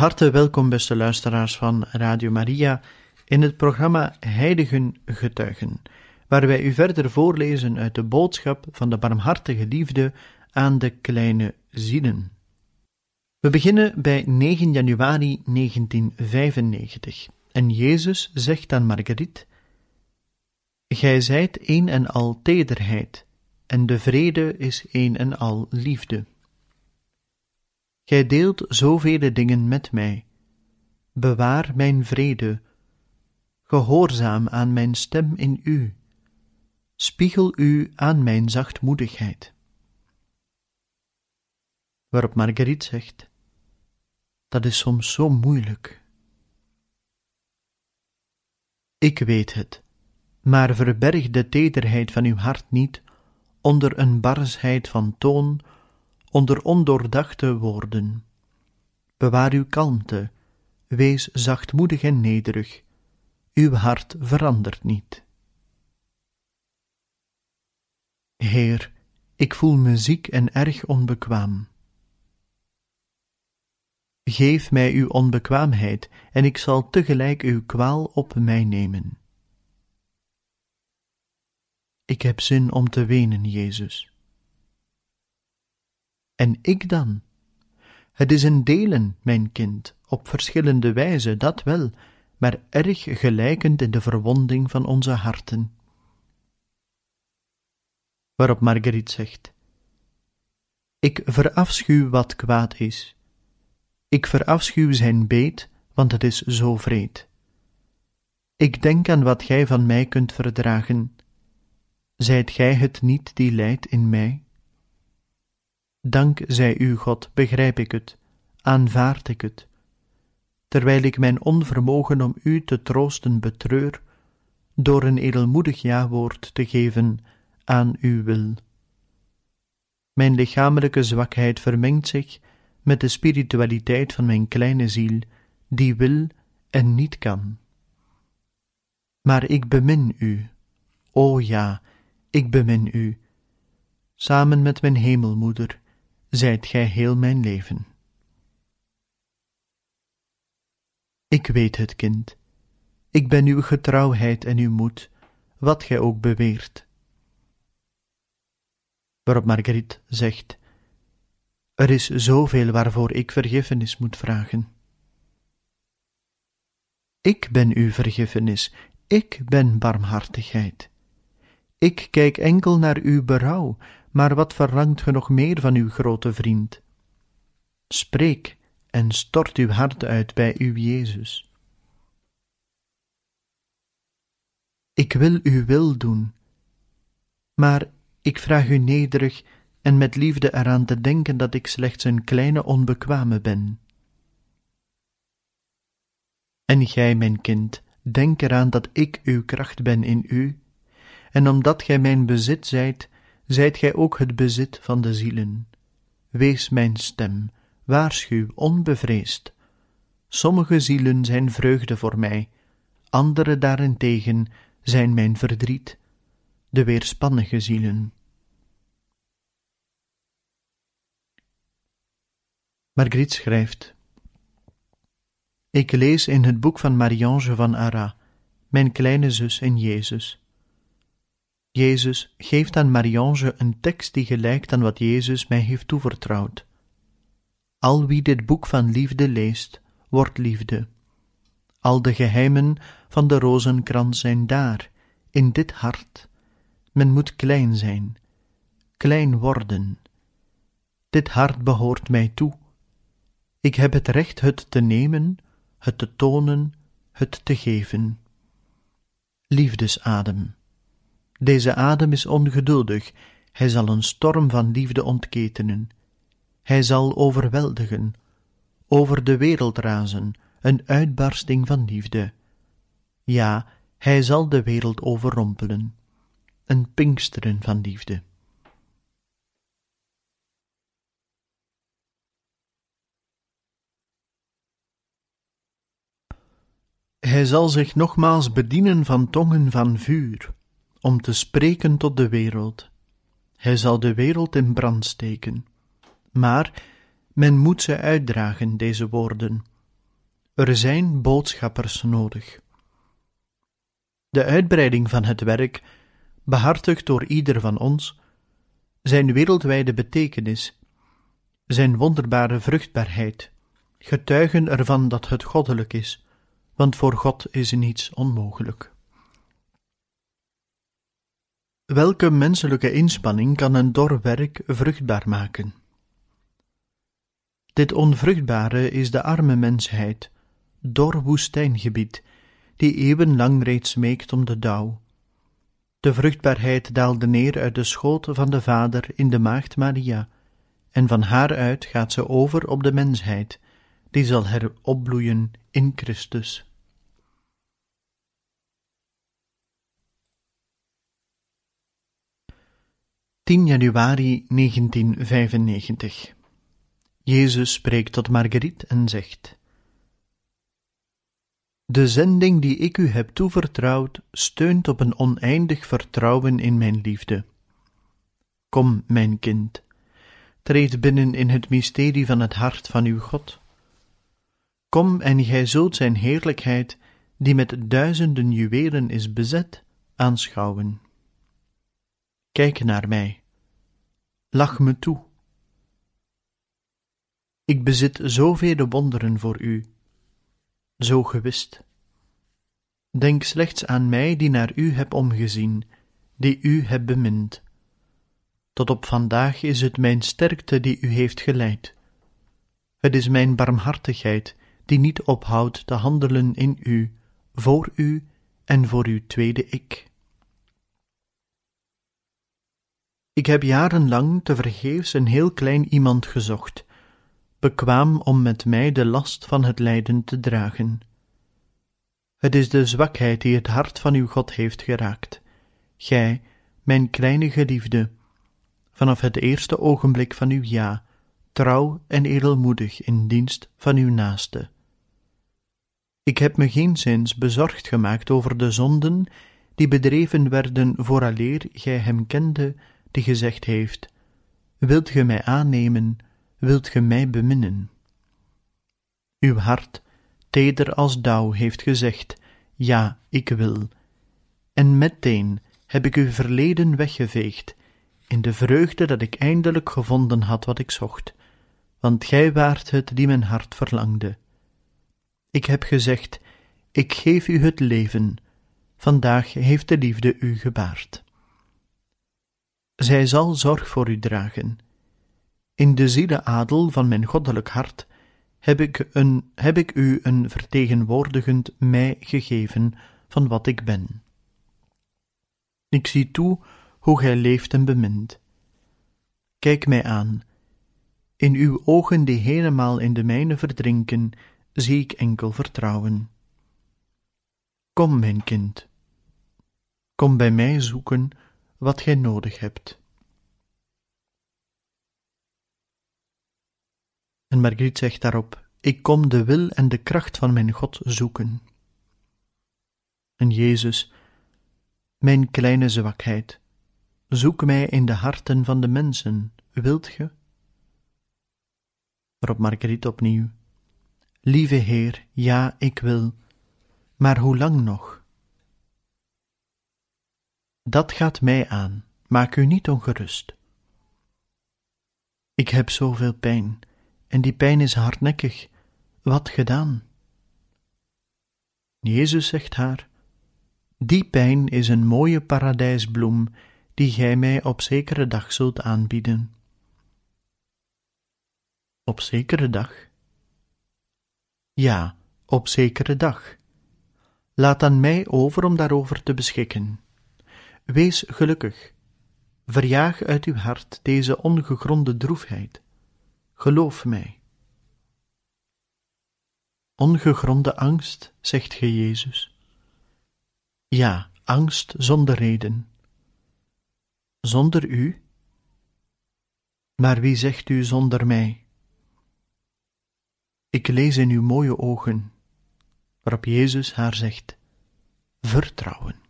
Harte welkom, beste luisteraars van Radio Maria, in het programma Heiligen Getuigen, waar wij u verder voorlezen uit de boodschap van de barmhartige liefde aan de kleine zielen. We beginnen bij 9 januari 1995 en Jezus zegt aan Marguerite: Gij zijt een en al tederheid, en de vrede is een en al liefde. Gij deelt zoveel dingen met mij. Bewaar mijn vrede. Gehoorzaam aan mijn stem in u. Spiegel u aan mijn zachtmoedigheid. Waarop Marguerite zegt: Dat is soms zo moeilijk. Ik weet het, maar verberg de tederheid van uw hart niet onder een barsheid van toon onder ondoordachte woorden. Bewaar uw kalmte, wees zachtmoedig en nederig, uw hart verandert niet. Heer, ik voel me ziek en erg onbekwaam. Geef mij uw onbekwaamheid, en ik zal tegelijk uw kwaal op mij nemen. Ik heb zin om te wenen, Jezus. En ik dan? Het is een delen, mijn kind, op verschillende wijzen, dat wel, maar erg gelijkend in de verwonding van onze harten. Waarop Marguerite zegt: Ik verafschuw wat kwaad is. Ik verafschuw zijn beet, want het is zo vreed. Ik denk aan wat gij van mij kunt verdragen. Zijt gij het niet die lijdt in mij? Dank zij u, God, begrijp ik het, aanvaard ik het, terwijl ik mijn onvermogen om u te troosten betreur, door een edelmoedig ja-woord te geven aan uw wil. Mijn lichamelijke zwakheid vermengt zich met de spiritualiteit van mijn kleine ziel, die wil en niet kan. Maar ik bemin u, o ja, ik bemin u, samen met mijn hemelmoeder, zijt gij heel mijn leven. Ik weet het, kind. Ik ben uw getrouwheid en uw moed, wat gij ook beweert. Waarop Marguerite zegt: Er is zoveel waarvoor ik vergiffenis moet vragen. Ik ben uw vergiffenis, ik ben barmhartigheid. Ik kijk enkel naar uw berouw, maar wat verlangt ge nog meer van uw grote vriend? Spreek en stort uw hart uit bij uw Jezus. Ik wil uw wil doen, maar ik vraag u nederig en met liefde eraan te denken dat ik slechts een kleine onbekwame ben. En gij, mijn kind, denk eraan dat ik uw kracht ben in u, en omdat gij mijn bezit zijt, zijt gij ook het bezit van de zielen. Wees mijn stem, waarschuw onbevreesd. Sommige zielen zijn vreugde voor mij, andere daarentegen zijn mijn verdriet, de weerspannige zielen. Marguerite schrijft: Ik lees in het boek van Marie-Ange van Arras, mijn kleine zus in Jezus. Jezus geeft aan Mariange een tekst die gelijkt aan wat Jezus mij heeft toevertrouwd. Al wie dit boek van liefde leest, wordt liefde. Al de geheimen van de rozenkrans zijn daar, in dit hart. Men moet klein zijn, klein worden. Dit hart behoort mij toe. Ik heb het recht het te nemen, het te tonen, het te geven. Liefdesadem. Deze adem is ongeduldig, hij zal een storm van liefde ontketenen. Hij zal overweldigen, over de wereld razen, een uitbarsting van liefde. Ja, hij zal de wereld overrompelen, een pinksteren van liefde. Hij zal zich nogmaals bedienen van tongen van vuur, om te spreken tot de wereld. Hij zal de wereld in brand steken. Maar men moet ze uitdragen, deze woorden. Er zijn boodschappers nodig. De uitbreiding van het werk, behartigd door ieder van ons, zijn wereldwijde betekenis, zijn wonderbare vruchtbaarheid, getuigen ervan dat het goddelijk is, want voor God is niets onmogelijk. Welke menselijke inspanning kan een dor werk vruchtbaar maken? Dit onvruchtbare is de arme mensheid, dor woestijngebied, die eeuwenlang reeds meekt om de dauw. De vruchtbaarheid daalde neer uit de schoot van de Vader in de Maagd Maria, en van haar uit gaat ze over op de mensheid, die zal heropbloeien in Christus. 10 januari 1995 Jezus spreekt tot Marguerite en zegt De zending die ik u heb toevertrouwd steunt op een oneindig vertrouwen in mijn liefde. Kom, mijn kind, treed binnen in het mysterie van het hart van uw God. Kom en gij zult zijn heerlijkheid, die met duizenden juwelen is bezet, aanschouwen. Kijk naar mij lach me toe. Ik bezit zoveel wonderen voor u, zo gewist. Denk slechts aan mij die naar u heb omgezien, die u heb bemind. Tot op vandaag is het mijn sterkte die u heeft geleid. Het is mijn barmhartigheid die niet ophoudt te handelen in u, voor u en voor uw tweede ik. Ik heb jarenlang tevergeefs een heel klein iemand gezocht, bekwaam om met mij de last van het lijden te dragen. Het is de zwakheid die het hart van uw God heeft geraakt. Gij, mijn kleine geliefde, vanaf het eerste ogenblik van uw ja, trouw en edelmoedig in dienst van uw naaste. Ik heb me geenszins bezorgd gemaakt over de zonden die bedreven werden vooraleer gij hem kende die gezegd heeft: Wilt ge mij aannemen, wilt ge mij beminnen? Uw hart, teder als dauw, heeft gezegd: Ja, ik wil. En meteen heb ik uw verleden weggeveegd, in de vreugde dat ik eindelijk gevonden had wat ik zocht, want gij waart het die mijn hart verlangde. Ik heb gezegd: Ik geef u het leven. Vandaag heeft de liefde u gebaard. Zij zal zorg voor u dragen. In de zielenadel van mijn goddelijk hart heb ik, een, heb ik u een vertegenwoordigend mij gegeven van wat ik ben. Ik zie toe hoe gij leeft en bemint. Kijk mij aan. In uw ogen die helemaal in de mijne verdrinken, zie ik enkel vertrouwen. Kom, mijn kind. Kom bij mij zoeken wat gij nodig hebt. En Margriet zegt daarop: Ik kom de wil en de kracht van mijn God zoeken. En Jezus, mijn kleine zwakheid, zoek mij in de harten van de mensen, wilt ge? Waarop Margriet opnieuw: Lieve Heer, ja, ik wil, maar hoe lang nog? Dat gaat mij aan, maak u niet ongerust. Ik heb zoveel pijn, en die pijn is hardnekkig. Wat gedaan? Jezus zegt haar: Die pijn is een mooie paradijsbloem die gij mij op zekere dag zult aanbieden. Op zekere dag? Ja, op zekere dag. Laat aan mij over om daarover te beschikken. Wees gelukkig. verjaag uit uw hart deze ongegronde droefheid. Geloof mij. Ongegronde angst, zegt ge Jezus. Ja, angst zonder reden. Zonder u? Maar wie zegt u zonder mij? Ik lees in uw mooie ogen, waarop Jezus haar zegt: Vertrouwen.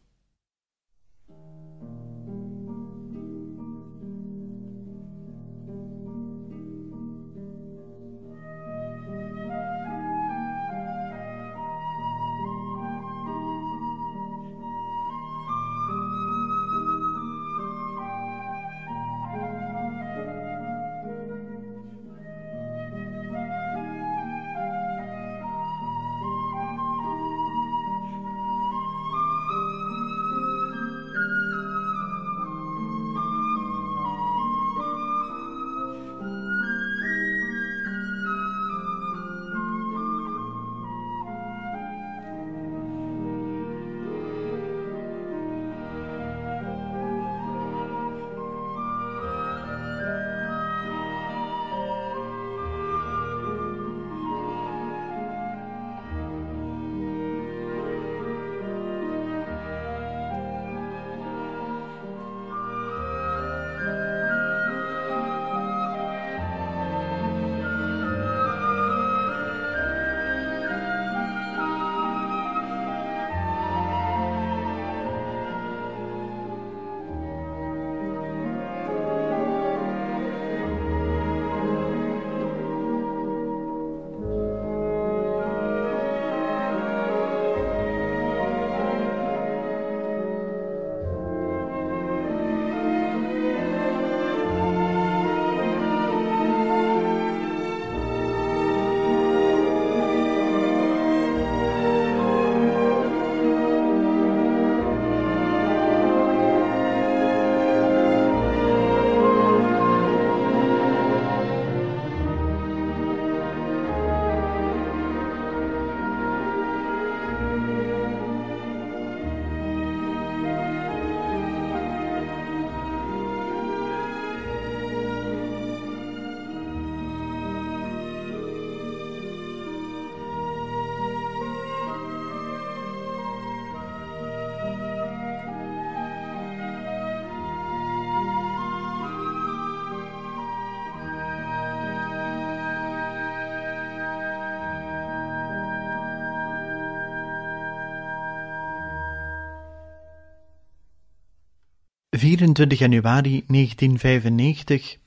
24 januari 1995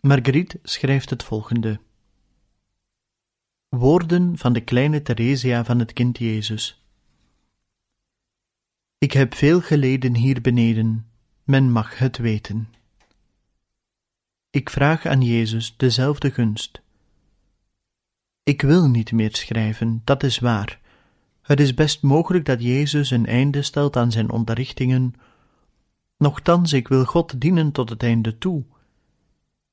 Marguerite schrijft het volgende. Woorden van de kleine Theresia van het kind Jezus. Ik heb veel geleden hier beneden, men mag het weten. Ik vraag aan Jezus dezelfde gunst. Ik wil niet meer schrijven, dat is waar. Het is best mogelijk dat Jezus een einde stelt aan zijn onderrichtingen Nochtans, ik wil God dienen tot het einde toe.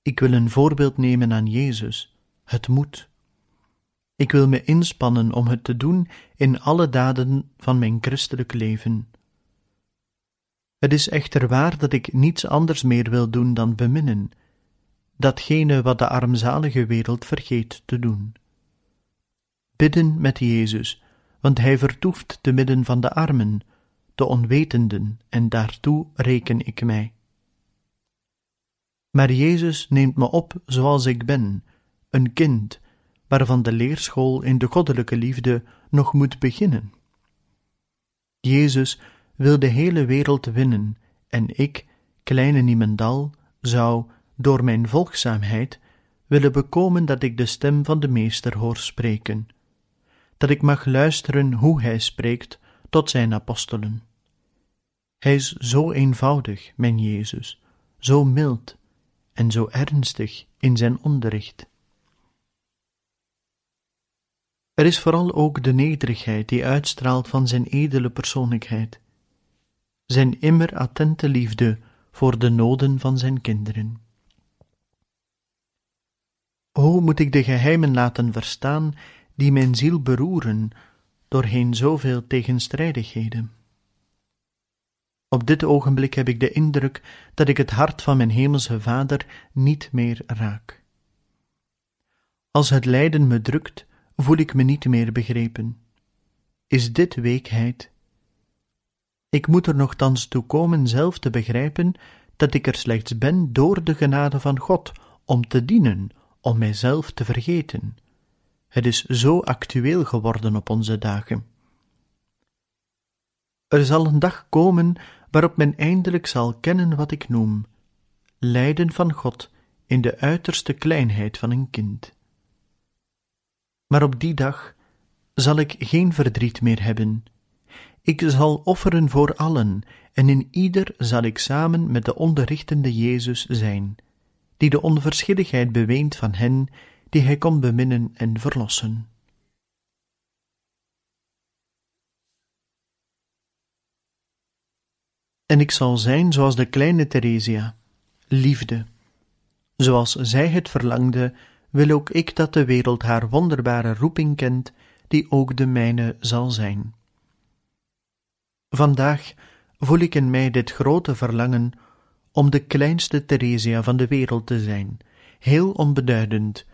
Ik wil een voorbeeld nemen aan Jezus. Het moet. Ik wil me inspannen om het te doen in alle daden van mijn christelijk leven. Het is echter waar dat ik niets anders meer wil doen dan beminnen, datgene wat de armzalige wereld vergeet te doen. Bidden met Jezus, want Hij vertoeft te midden van de armen, de onwetenden, en daartoe reken ik mij. Maar Jezus neemt me op zoals ik ben, een kind, waarvan de leerschool in de goddelijke liefde nog moet beginnen. Jezus wil de hele wereld winnen, en ik, kleine niemendal, zou, door mijn volgzaamheid, willen bekomen dat ik de stem van de Meester hoor spreken, dat ik mag luisteren hoe hij spreekt tot zijn apostelen. Hij is zo eenvoudig, mijn Jezus, zo mild en zo ernstig in zijn onderricht. Er is vooral ook de nederigheid die uitstraalt van zijn edele persoonlijkheid, zijn immer attente liefde voor de noden van zijn kinderen. Hoe moet ik de geheimen laten verstaan die mijn ziel beroeren doorheen zoveel tegenstrijdigheden? Op dit ogenblik heb ik de indruk dat ik het hart van mijn hemelse Vader niet meer raak. Als het lijden me drukt, voel ik me niet meer begrepen. Is dit weekheid? Ik moet er nogthans toe komen zelf te begrijpen dat ik er slechts ben door de genade van God, om te dienen, om mijzelf te vergeten. Het is zo actueel geworden op onze dagen. Er zal een dag komen waarop men eindelijk zal kennen wat ik noem lijden van God in de uiterste kleinheid van een kind. Maar op die dag zal ik geen verdriet meer hebben. Ik zal offeren voor allen, en in ieder zal ik samen met de onderrichtende Jezus zijn, die de onverschilligheid beweent van hen die hij kon beminnen en verlossen. En ik zal zijn zoals de kleine Theresia, liefde. Zoals zij het verlangde, wil ook ik dat de wereld haar wonderbare roeping kent, die ook de mijne zal zijn. Vandaag voel ik in mij dit grote verlangen om de kleinste Theresia van de wereld te zijn, heel onbeduidend,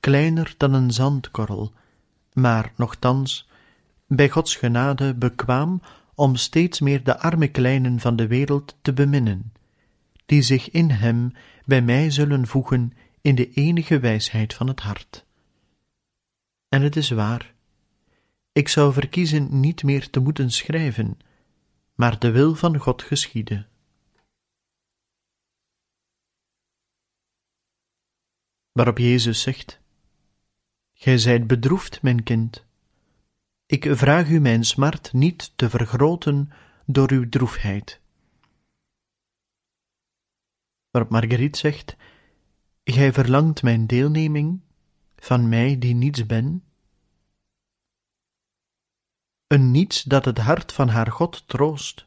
kleiner dan een zandkorrel, maar nochtans, bij Gods genade bekwaam om steeds meer de arme kleinen van de wereld te beminnen, die zich in Hem bij mij zullen voegen in de enige wijsheid van het hart. En het is waar, ik zou verkiezen niet meer te moeten schrijven, maar de wil van God geschieden. Waarop Jezus zegt: Gij zijt bedroefd, mijn kind. Ik vraag u mijn smart niet te vergroten door uw droefheid. Waarop Marguerite zegt: Gij verlangt mijn deelneming van mij die niets ben? Een niets dat het hart van haar God troost.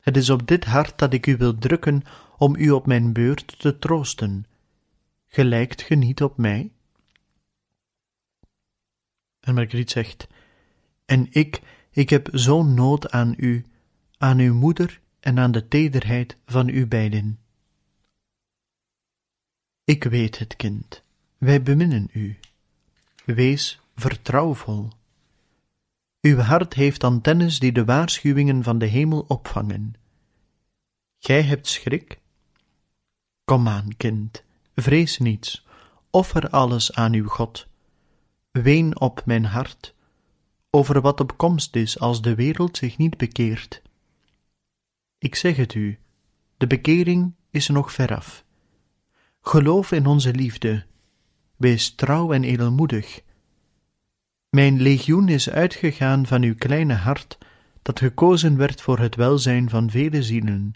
Het is op dit hart dat ik u wil drukken om u op mijn beurt te troosten. Gelijkt ge niet op mij? En Marguerite zegt: En ik, ik heb zo'n nood aan u, aan uw moeder en aan de tederheid van u beiden. Ik weet het, kind, wij beminnen u. Wees vertrouwvol. Uw hart heeft antennes die de waarschuwingen van de hemel opvangen. Gij hebt schrik? Kom aan, kind, vrees niets, offer alles aan uw God. Ween op mijn hart, over wat op komst is als de wereld zich niet bekeert. Ik zeg het u, de bekering is nog veraf. Geloof in onze liefde, wees trouw en edelmoedig. Mijn legioen is uitgegaan van uw kleine hart, dat gekozen werd voor het welzijn van vele zielen.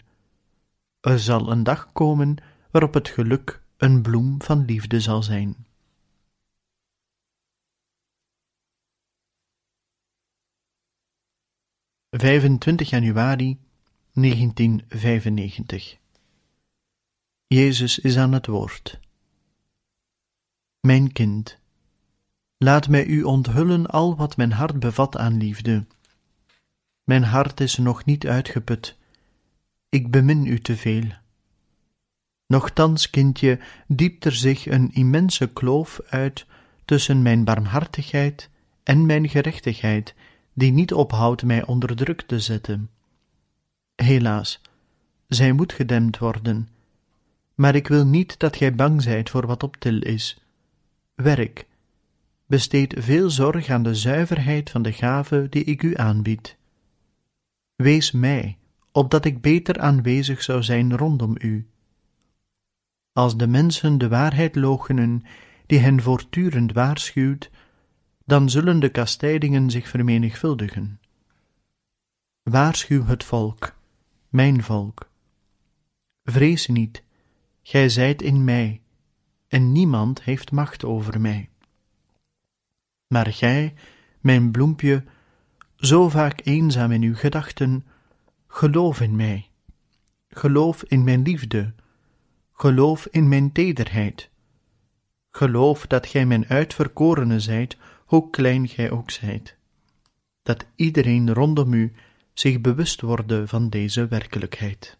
Er zal een dag komen waarop het geluk een bloem van liefde zal zijn. Vijfentwintig januari 1995 Jezus is aan het woord. Mijn kind, laat mij u onthullen al wat mijn hart bevat aan liefde. Mijn hart is nog niet uitgeput. Ik bemin u te veel. Nochtans, kindje, diept er zich een immense kloof uit tussen mijn barmhartigheid en mijn gerechtigheid, die niet ophoudt mij onder druk te zetten. Helaas, zij moet gedempt worden maar ik wil niet dat gij bang zijt voor wat op til is. Werk, besteed veel zorg aan de zuiverheid van de gave die ik u aanbied. Wees mij, opdat ik beter aanwezig zou zijn rondom u. Als de mensen de waarheid loochenen, die hen voortdurend waarschuwt, dan zullen de kastijdingen zich vermenigvuldigen. Waarschuw het volk, mijn volk. Vrees niet, Gij zijt in mij, en niemand heeft macht over mij. Maar gij, mijn bloempje, zo vaak eenzaam in uw gedachten, geloof in mij, geloof in mijn liefde, geloof in mijn tederheid, geloof dat gij mijn uitverkorene zijt, hoe klein gij ook zijt, dat iedereen rondom u zich bewust worden van deze werkelijkheid.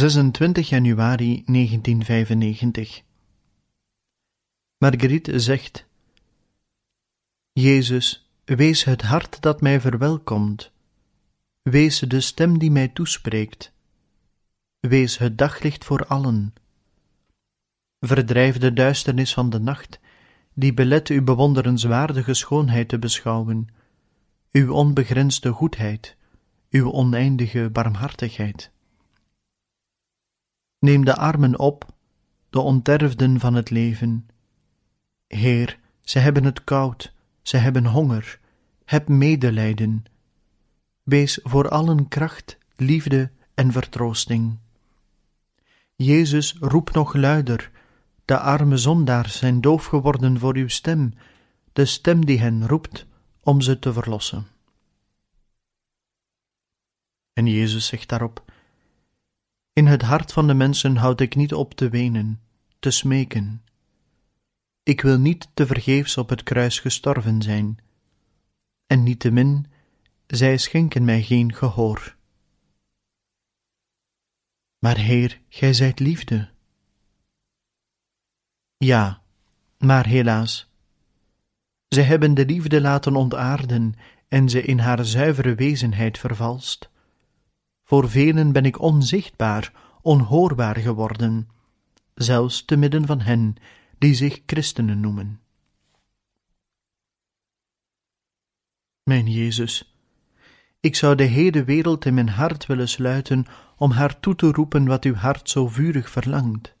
...26 januari 1995 Marguerite zegt... Jezus, wees het hart dat mij verwelkomt. Wees de stem die mij toespreekt. Wees het daglicht voor allen. Verdrijf de duisternis van de nacht, die belet uw bewonderenswaardige schoonheid te beschouwen, uw onbegrensde goedheid, uw oneindige barmhartigheid. Neem de armen op, de onterfden van het leven. Heer, ze hebben het koud, ze hebben honger, heb medelijden. Wees voor allen kracht, liefde en vertroosting. Jezus, roep nog luider, de arme zondaars zijn doof geworden voor uw stem, de stem die hen roept om ze te verlossen. En Jezus zegt daarop: In het hart van de mensen houd ik niet op te wenen, te smeken. Ik wil niet te vergeefs op het kruis gestorven zijn, en niettemin, zij schenken mij geen gehoor. Maar Heer, gij zijt liefde. Ja, maar helaas, zij hebben de liefde laten ontaarden en ze in haar zuivere wezenheid vervalst. Voor velen ben ik onzichtbaar, onhoorbaar geworden, zelfs te midden van hen die zich christenen noemen. Mijn Jezus, Ik zou de hele wereld in mijn hart willen sluiten om haar toe te roepen wat uw hart zo vurig verlangt.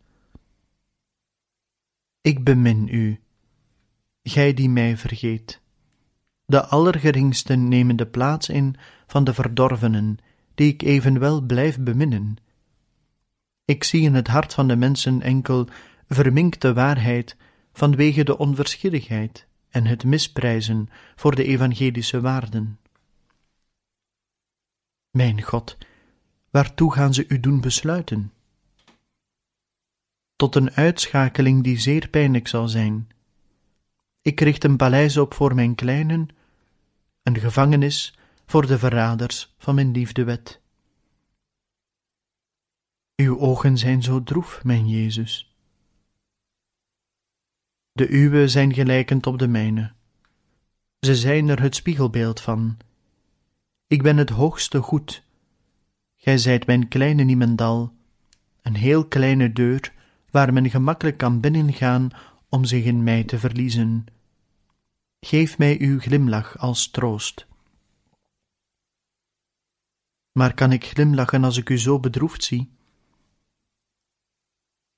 Ik bemin u, gij die mij vergeet. De allergeringsten nemen de plaats in van de verdorvenen, die ik evenwel blijf beminnen. Ik zie in het hart van de mensen enkel verminkte waarheid vanwege de onverschilligheid en het misprijzen voor de evangelische waarden. Mijn God, waartoe gaan ze u doen besluiten? Tot een uitschakeling die zeer pijnlijk zal zijn. Ik richt een paleis op voor mijn kleinen, een gevangenis voor de verraders van mijn liefde wet. Uw ogen zijn zo droef, mijn Jezus. De uwe zijn gelijkend op de mijne. Ze zijn er het spiegelbeeld van. Ik ben het hoogste goed. Gij zijt mijn kleine niemendal, een heel kleine deur waar men gemakkelijk kan binnengaan om zich in mij te verliezen. Geef mij uw glimlach als troost. Maar kan ik glimlachen als ik u zo bedroefd zie?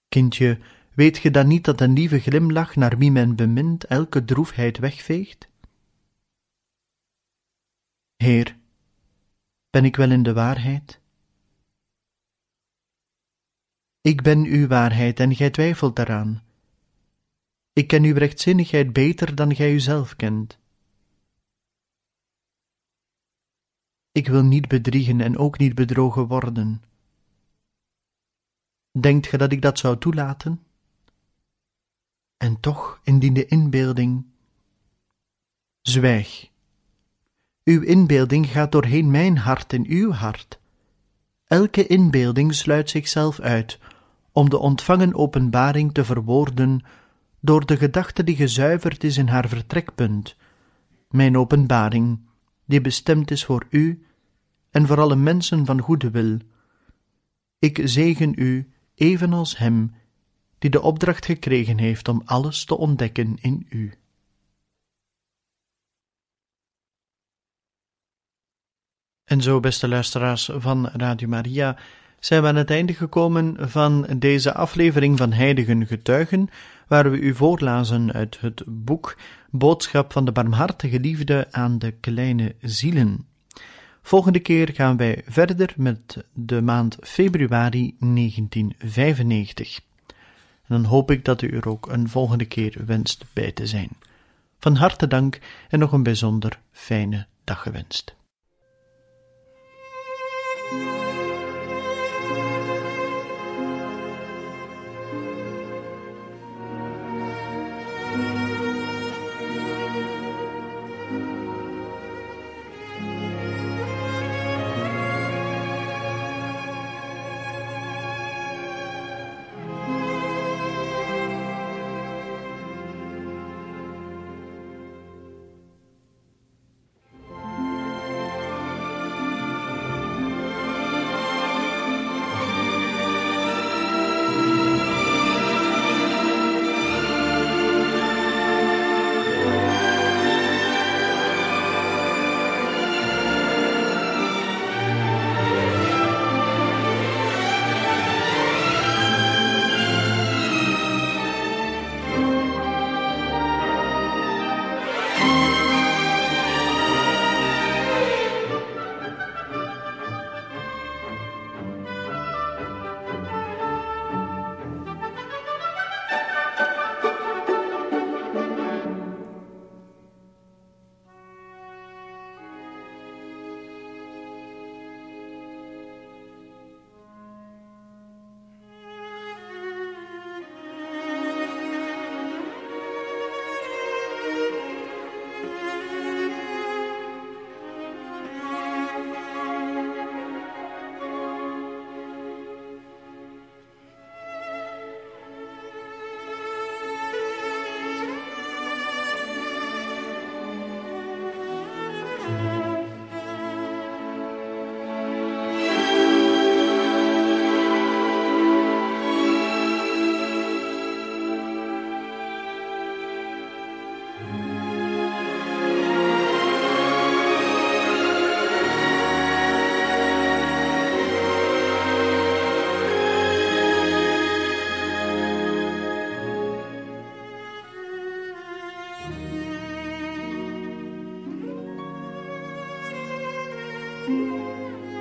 Kindje, weet ge dan niet dat een lieve glimlach naar wie men bemint elke droefheid wegveegt? Heer, ben ik wel in de waarheid? Ik ben uw waarheid en gij twijfelt daaraan. Ik ken uw rechtzinnigheid beter dan gij uzelf kent. Ik wil niet bedriegen en ook niet bedrogen worden. Denkt ge dat ik dat zou toelaten? En toch, indien de inbeelding. Zwijg. Uw inbeelding gaat doorheen mijn hart in uw hart. Elke inbeelding sluit zichzelf uit om de ontvangen openbaring te verwoorden door de gedachte die gezuiverd is in haar vertrekpunt, mijn openbaring, die bestemd is voor u en voor alle mensen van goede wil. Ik zegen u evenals hem die de opdracht gekregen heeft om alles te ontdekken in u. En zo, beste luisteraars van Radio Maria, zijn we aan het einde gekomen van deze aflevering van Heiligen Getuigen, waar we u voorlazen uit het boek Boodschap van de Barmhartige Liefde aan de Kleine Zielen. Volgende keer gaan wij verder met de maand februari 1995. En dan hoop ik dat u er ook een volgende keer wenst bij te zijn. Van harte dank en nog een bijzonder fijne dag gewenst. Música